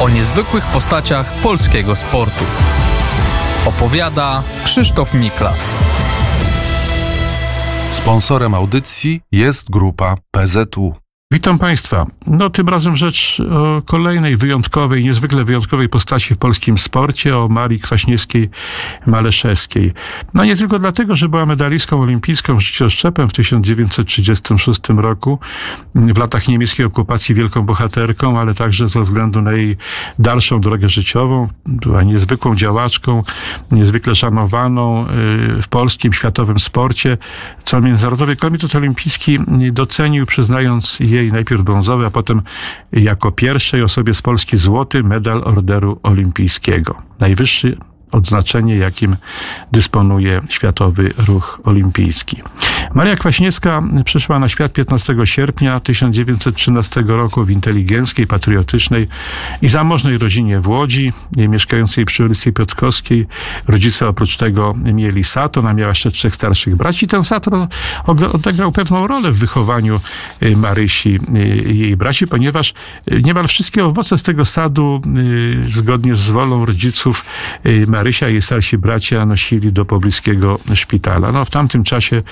o niezwykłych postaciach polskiego sportu. Opowiada Krzysztof Miklas. Sponsorem audycji jest grupa PZU. Witam Państwa. No tym razem rzecz o kolejnej wyjątkowej, niezwykle wyjątkowej postaci w polskim sporcie, o Marii Kwaśniewskiej-Maleszewskiej. No nie tylko dlatego, że była medalistką olimpijską życioszczepem w 1936 roku, w latach niemieckiej okupacji wielką bohaterką, ale także ze względu na jej dalszą drogę życiową. Była niezwykłą działaczką, niezwykle szanowaną y, w polskim, światowym sporcie, co Międzynarodowy Komitet Olimpijski docenił, przyznając jej jej najpierw brązowy, a potem jako pierwszej osobie z Polski złoty medal Orderu Olimpijskiego. Najwyższy odznaczenie, jakim dysponuje Światowy Ruch Olimpijski. Maria Kwaśniewska przyszła na świat 15 sierpnia 1913 roku w inteligenckiej, patriotycznej i zamożnej rodzinie w Łodzi, mieszkającej przy ulicy Piotrkowskiej. Rodzice oprócz tego mieli sato, ona miała jeszcze trzech starszych braci. Ten sato odegrał pewną rolę w wychowaniu y, Marysi y, i jej braci, ponieważ y, niemal wszystkie owoce z tego sadu, zgodnie z wolą rodziców Marysia i jej starsi bracia nosili do pobliskiego szpitala. No, w tamtym czasie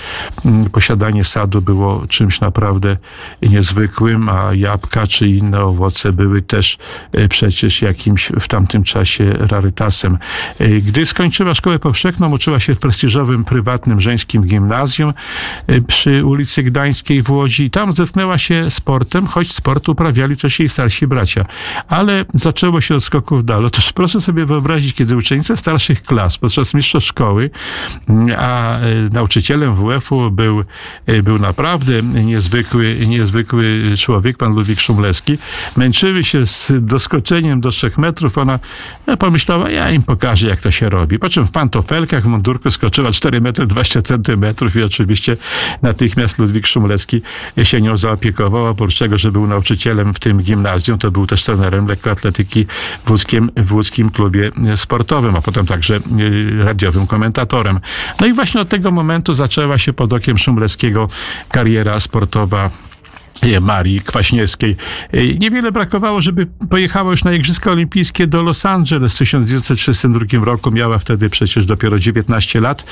posiadanie sadu było czymś naprawdę niezwykłym, a jabłka czy inne owoce były też e, przecież jakimś w tamtym czasie rarytasem. E, gdy skończyła szkołę powszechną, uczyła się w prestiżowym, prywatnym żeńskim gimnazjum e, przy ulicy Gdańskiej w Łodzi. Tam zetknęła się sportem, choć sport uprawiali coś jej starsi bracia. Ale zaczęło się od skoków dalej. Otóż proszę sobie wyobrazić, kiedy uczennice starszych klas podczas mistrzostw szkoły, mm, a nauczycielem WF-u był, e, był naprawdę niezwykły, niezwykły człowiek, pan Ludwik Szumleski. Męczyły się z doskoczeniem do trzech metrów. Ona no, pomyślała, ja im pokażę, jak to się robi. Po czym w pantofelkach, w mundurku skoczyła 4 metry 20 centymetrów i oczywiście natychmiast Ludwik Szumleski się nią zaopiekował. Oprócz tego, że był nauczycielem w tym gimnazjum, to był też trenerem lekkoatletyki w łódzkim, w łódzkim klubie sportowym, a potem także e, radiowym komentatorem. No i właśnie od tego momentu zaczęła się pod okiem Szumlewskiego kariera sportowa Marii Kwaśniewskiej. Niewiele brakowało, żeby pojechała już na Igrzyska Olimpijskie do Los Angeles w 1932 roku. Miała wtedy przecież dopiero 19 lat.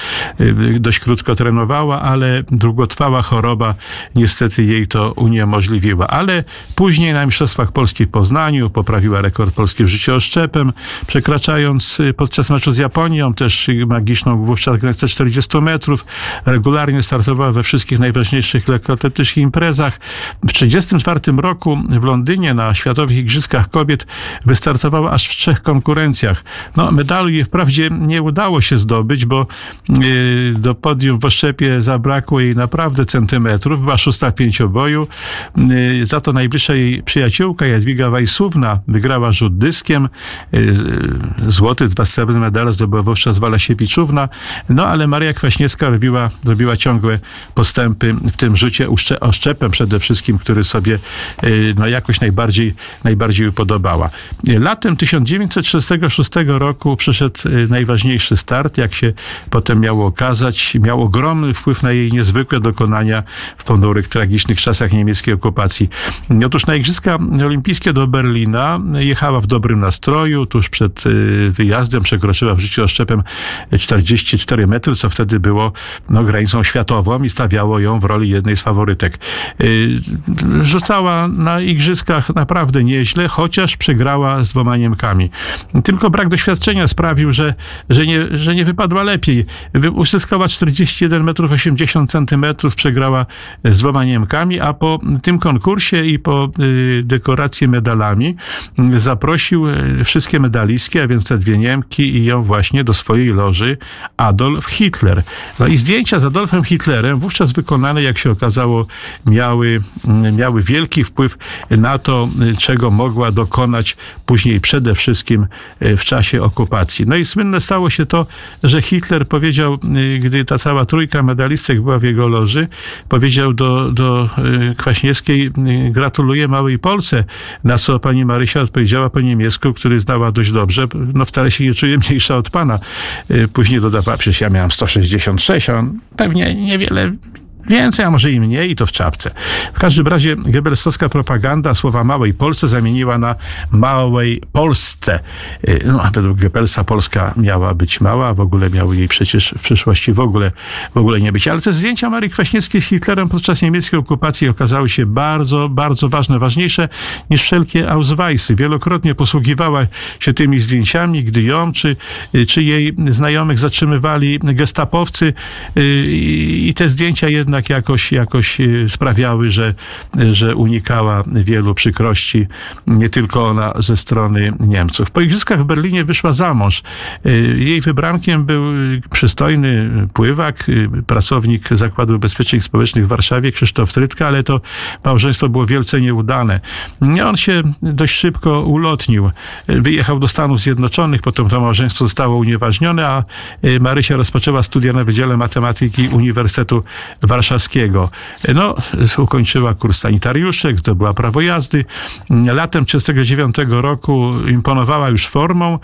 Dość krótko trenowała, ale długotrwała choroba niestety jej to uniemożliwiła. Ale później na Mistrzostwach Polski w Poznaniu poprawiła rekord polski w życiu oszczepem, przekraczając podczas meczu z Japonią też magiczną wówczas granicę 40 metrów. Regularnie startowała we wszystkich najważniejszych lekkoatletycznych imprezach. W 1934 roku w Londynie na Światowych Igrzyskach Kobiet wystartowała aż w trzech konkurencjach. No, medalu jej wprawdzie nie udało się zdobyć, bo yy, do podium w oszczepie zabrakło jej naprawdę centymetrów. Była szósta w pięcioboju. Yy, za to najbliższa jej przyjaciółka Jadwiga Wajsówna wygrała rzut dyskiem. Yy, złoty, dwa srebrne medale zdobyła wówczas Walasiewiczówna. No, ale Maria Kwaśniewska robiła, robiła ciągłe postępy w tym rzucie oszczepem przede wszystkim wszystkim, który sobie y, no, jakoś najbardziej, najbardziej podobała. Latem 1936 roku przyszedł y, najważniejszy start, jak się potem miało okazać. Miał ogromny wpływ na jej niezwykłe dokonania w ponurych, tragicznych czasach niemieckiej okupacji. Otóż na Igrzyska Olimpijskie do Berlina jechała w dobrym nastroju. Tuż przed y, wyjazdem przekroczyła w życiu oszczepem 44 metry, co wtedy było no, granicą światową i stawiało ją w roli jednej z faworytek rzucała na igrzyskach naprawdę nieźle, chociaż przegrała z dwoma Niemkami. Tylko brak doświadczenia sprawił, że, że, nie, że nie wypadła lepiej. Uzyskała 41 metrów 80 centymetrów, przegrała z dwoma Niemkami, a po tym konkursie i po y, dekoracji medalami zaprosił y, wszystkie medalistki, a więc te dwie Niemki i ją właśnie do swojej loży Adolf Hitler. No i zdjęcia z Adolfem Hitlerem, wówczas wykonane, jak się okazało, miały miały wielki wpływ na to, czego mogła dokonać później przede wszystkim e, w czasie okupacji. No i słynne stało się to, że Hitler powiedział, e, gdy ta cała trójka medalistek była w jego loży, powiedział do, do e, Kwaśniewskiej, gratuluję małej Polsce, na co pani Marysia odpowiedziała po niemiecku, który znała dość dobrze, no wcale się nie czuje mniejsza od pana. Później dodawała, przecież ja miałam 166, a on pewnie niewiele Więcej, a może i mniej, i to w czapce. W każdym razie Goebbelsowska propaganda słowa małej Polsce zamieniła na małej Polsce. Y, no, a według Goebbelsa Polska miała być mała, w ogóle miały jej przecież w przyszłości w ogóle, w ogóle nie być. Ale te zdjęcia Marii Kwaśniewskiej z Hitlerem podczas niemieckiej okupacji okazały się bardzo, bardzo ważne, ważniejsze niż wszelkie Ausweisy. Wielokrotnie posługiwała się tymi zdjęciami, gdy ją czy, czy jej znajomych zatrzymywali gestapowcy y, i te zdjęcia jednak jakoś, jakoś y, sprawiały, że, że unikała wielu przykrości, nie tylko ona ze strony Niemców. Po igrzyskach w Berlinie wyszła za mąż. Y, jej wybrankiem był przystojny pływak, pracownik Zakładu Ubezpieczeń Społecznych w Warszawie, Krzysztof Trytka, ale to małżeństwo było wielce nieudane. On się dość szybko ulotnił. Wyjechał do Stanów Zjednoczonych, potem to małżeństwo zostało unieważnione, a Marysia rozpoczęła studia na Wydziale Matematyki Uniwersytetu Warszawskiego. No, ukończyła kurs sanitariuszek, to była prawo jazdy. Latem 1939 roku imponowała już formą.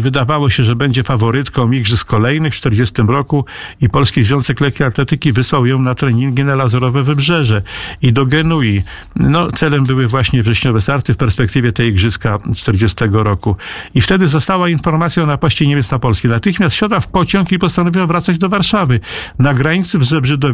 Wydawało się, że będzie faworytką igrzysk kolejnych w 1940 roku i Polski Związek Lekkiej Atletyki wysłał ją na treningi na Lazerowe Wybrzeże i do Genui. No, celem były właśnie wrześniowe starty w perspektywie tej igrzyska 40 roku. I wtedy została informacja o napaści Niemiec na Polskę. Natychmiast wsiadła w pociąg i postanowiła wracać do Warszawy. Na granicy w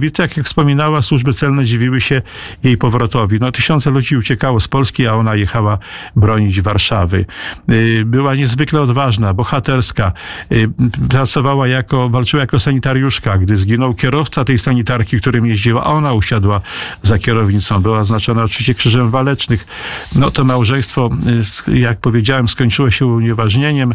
Zebrzydowicach, jak wspominała, służby celne dziwiły się jej powrotowi. No, tysiące ludzi uciekało z Polski, a ona jechała bronić Warszawy. Y, była niezwykle odważna, bohaterska. Y, pracowała jako, walczyła jako sanitariuszka. Gdy zginął kierowca tej sanitarki, którym jeździła, ona usiadła za kierownicą. Była oznaczona oczywiście krzyżem walecznych. No to małżeństwo, y, jak powiedziałem, skończyło się unieważnieniem.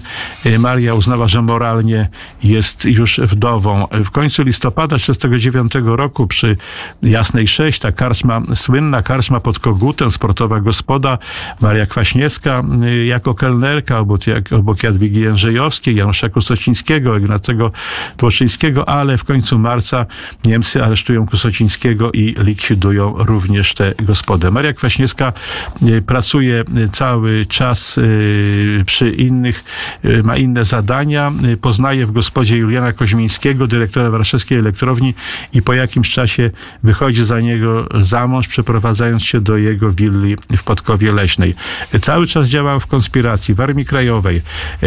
Maria uznała, że moralnie jest już wdową. W końcu listopada 1939 roku przy Jasnej 6, ta karczma, słynna karczma pod Kogutem, sportowa gospoda, Maria Kwaśniewska y, jako kelnerka obok, obok Jadwigi Jędrzejowskiej, Janusza Kusocińskiego, Ignacego Tłoczyńskiego, ale w końcu marca Niemcy aresztują Kusocińskiego i likwidują również tę gospodę. Maria Kwaśniewska y, pracuje cały czas y, przy innych, ma inne zadania, poznaje w gospodzie Juliana Koźmińskiego, dyrektora warszawskiej elektrowni i po jakimś czasie wychodzi za niego za mąż, przeprowadzając się do jego willi w Podkowie Leśnej. Cały czas działał w konspiracji, w Armii Krajowej.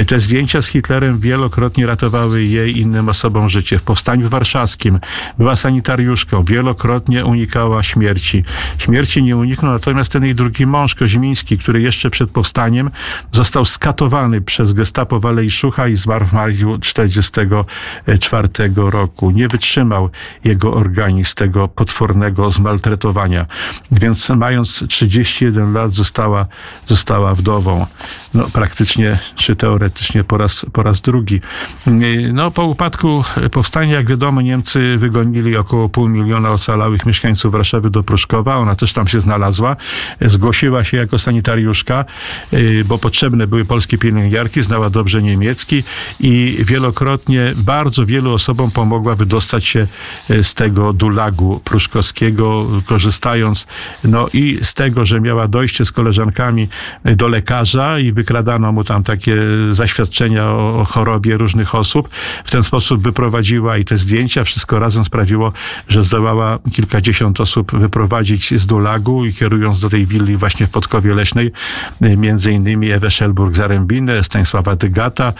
Te zdjęcia z Hitlerem wielokrotnie ratowały jej innym osobom życie. W Powstaniu Warszawskim była sanitariuszką, wielokrotnie unikała śmierci. Śmierci nie uniknął natomiast ten jej drugi mąż, Koźmiński, który jeszcze przed powstaniem został skatowany przez gestapo w Alei Szucha i zmarł w maju 1944 roku. Nie wytrzymał jego organizm tego potwornego zmaltretowania. Więc mając 31 lat została, została wdową. No, praktycznie czy teoretycznie po raz, po raz drugi. No, po upadku powstania, jak wiadomo, Niemcy wygonili około pół miliona ocalałych mieszkańców Warszawy do Pruszkowa. Ona też tam się znalazła. Zgłosiła się jako sanitariuszka, bo potrzebne były polskie pielęgniarki, znała dobrze niemiecki i wielokrotnie bardzo wielu osobom pomogła wydostać się z tego dulagu pruszkowskiego, korzystając no i z tego, że miała dojście z koleżankami do lekarza i wykradano mu tam takie zaświadczenia o chorobie różnych osób. W ten sposób wyprowadziła i te zdjęcia, wszystko razem sprawiło, że zdołała kilkadziesiąt osób wyprowadzić z dulagu i kierując do tej willi właśnie w Podkowie Leśnej, między innymi Ewę Szelburg-Zarębinę, Stanisława Dygata,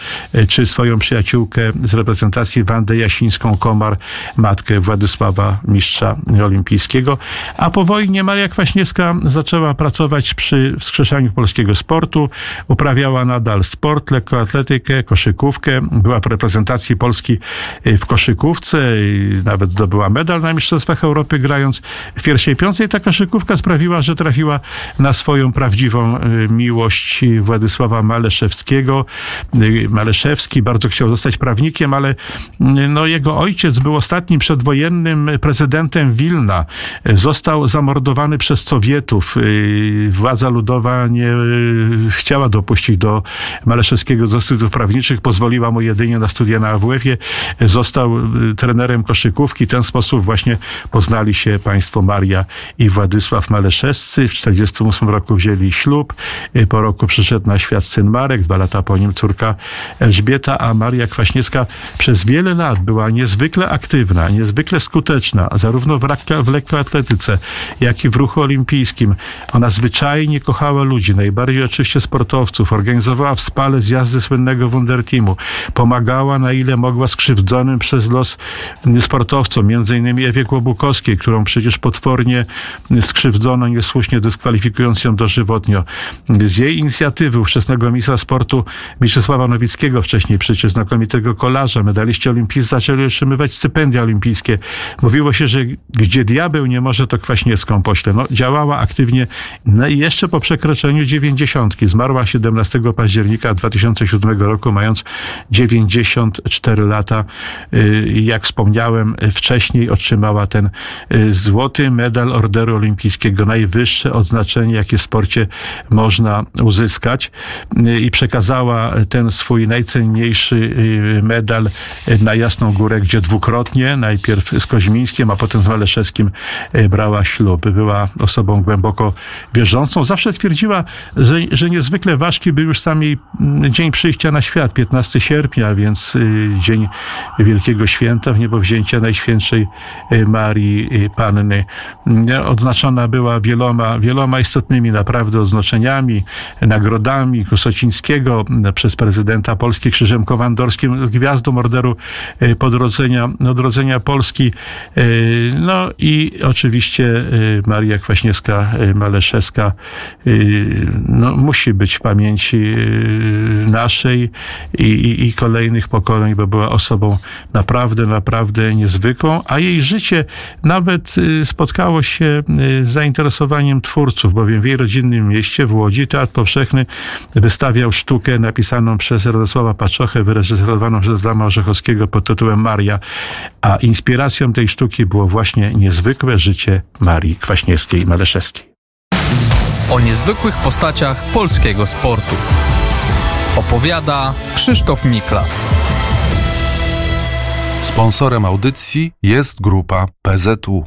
czy swoją przyjaciółkę z reprezentacji Wandę Jasińską-Komar, matkę Władysława Mistrza Olimpijskiego. A po wojnie Maria Kwaśniewska zaczęła pracować przy wskrzeszaniu polskiego sportu. Uprawiała nadal sport, lekkoatletykę, koszykówkę. Była w reprezentacji Polski w koszykówce i nawet zdobyła medal na Mistrzostwach Europy grając w pierwszej piątce. ta koszykówka sprawiła, że trafiła na swoją prawdziwą y, miłość Władysława Maleszewskiego. Y, Maleszewski bardzo chciał zostać prawnikiem, ale y, no, jego ojciec był ostatnim przedwojennym prezydentem Wilna. Został zamordowany przez Sowietów. Władza ludowa nie chciała dopuścić do Maleszewskiego do studiów prawniczych. Pozwoliła mu jedynie na studia na AWF-ie. Został trenerem koszykówki. W ten sposób właśnie poznali się państwo Maria i Władysław Maleszewscy. W 1948 roku wzięli ślub. Po roku przyszedł na świat syn Marek, dwa lata po nim córka Elżbieta, a Maria Kwaśniewska przez wiele lat była niezwykle aktywna, niezwykle skuteczna, zarówno w, w lekkoatletyce, jak i w ruchu olimpijskim. Ona zwyczajnie kochała ludzi, najbardziej oczywiście sportowców, organizowała w spale zjazdy słynnego Wunderteamu, pomagała na ile mogła skrzywdzonym przez los sportowcom, między innymi Ewie Kłobukowskiej, którą przecież potwornie skrzywdzono, niesłusznie dyskwalifikując ją dożywotnio. Z jej inicjatywy ówczesnego ministra sportu Mieczysława Nowickiego, wcześniej przecież znakomitego kolarza, medaliści olimpijscy zaczęli otrzymywać stypendia olimpijskie. Mówiło się, że gdzie diabeł nie może, to Kwaśniewską pośle. No, działała aktywnie no i jeszcze po przekroczeniu dziewięćdziesiątki. Zmarła 17 października 2007 roku, mając 94 lata. Y, Jak wspomniałem wcześniej, otrzymała ten y, złoty medal Orderu Olimpijskiego, najwyższe odznaczenie, jakie w sporcie można uzyskać. Y, I przekazała ten swój najcenniejszy medal na Jasną Górę, gdzie dwukrotnie, najpierw z Koźmińskim, a potem z Maleszewskim y, brała ślub. Była osobą głęboko wierzącą. Zawsze twierdziła, że, że niezwykle ważki był już sam jej mm, dzień przyjścia na świat, 15 sierpnia, więc y, dzień Wielkiego Święta, w niebowzięcia Najświętszej y, Marii y, Panny. Mm, Odznaczona była wieloma, wieloma istotnymi naprawdę odznaczeniami, nagrodami Kusocińskiego mm, przez prezydenta Polski Krzyżem Kowandorskim, Gwiazdą Orderu Podrodzenia, Odrodzenia Polski. Y, No i oczywiście y, Maria Kwaśniewska-Maleszewska y, no, musi być w pamięci naszej i, i, i kolejnych pokoleń, bo była osobą naprawdę, naprawdę niezwykłą, a jej życie nawet spotkało się z zainteresowaniem twórców, bowiem w jej rodzinnym mieście w Łodzi Teatr Powszechny wystawiał sztukę napisaną przez Radosława Paczochę, wyreżyserowaną przez Adama Orzechowskiego pod tytułem Maria, a inspiracją tej sztuki było właśnie niezwykłe życie Marii Kwaśniewskiej-Maleszewskiej. O niezwykłych postaciach polskiego sportu. Opowiada Krzysztof Miklas. Sponsorem audycji jest grupa PZU.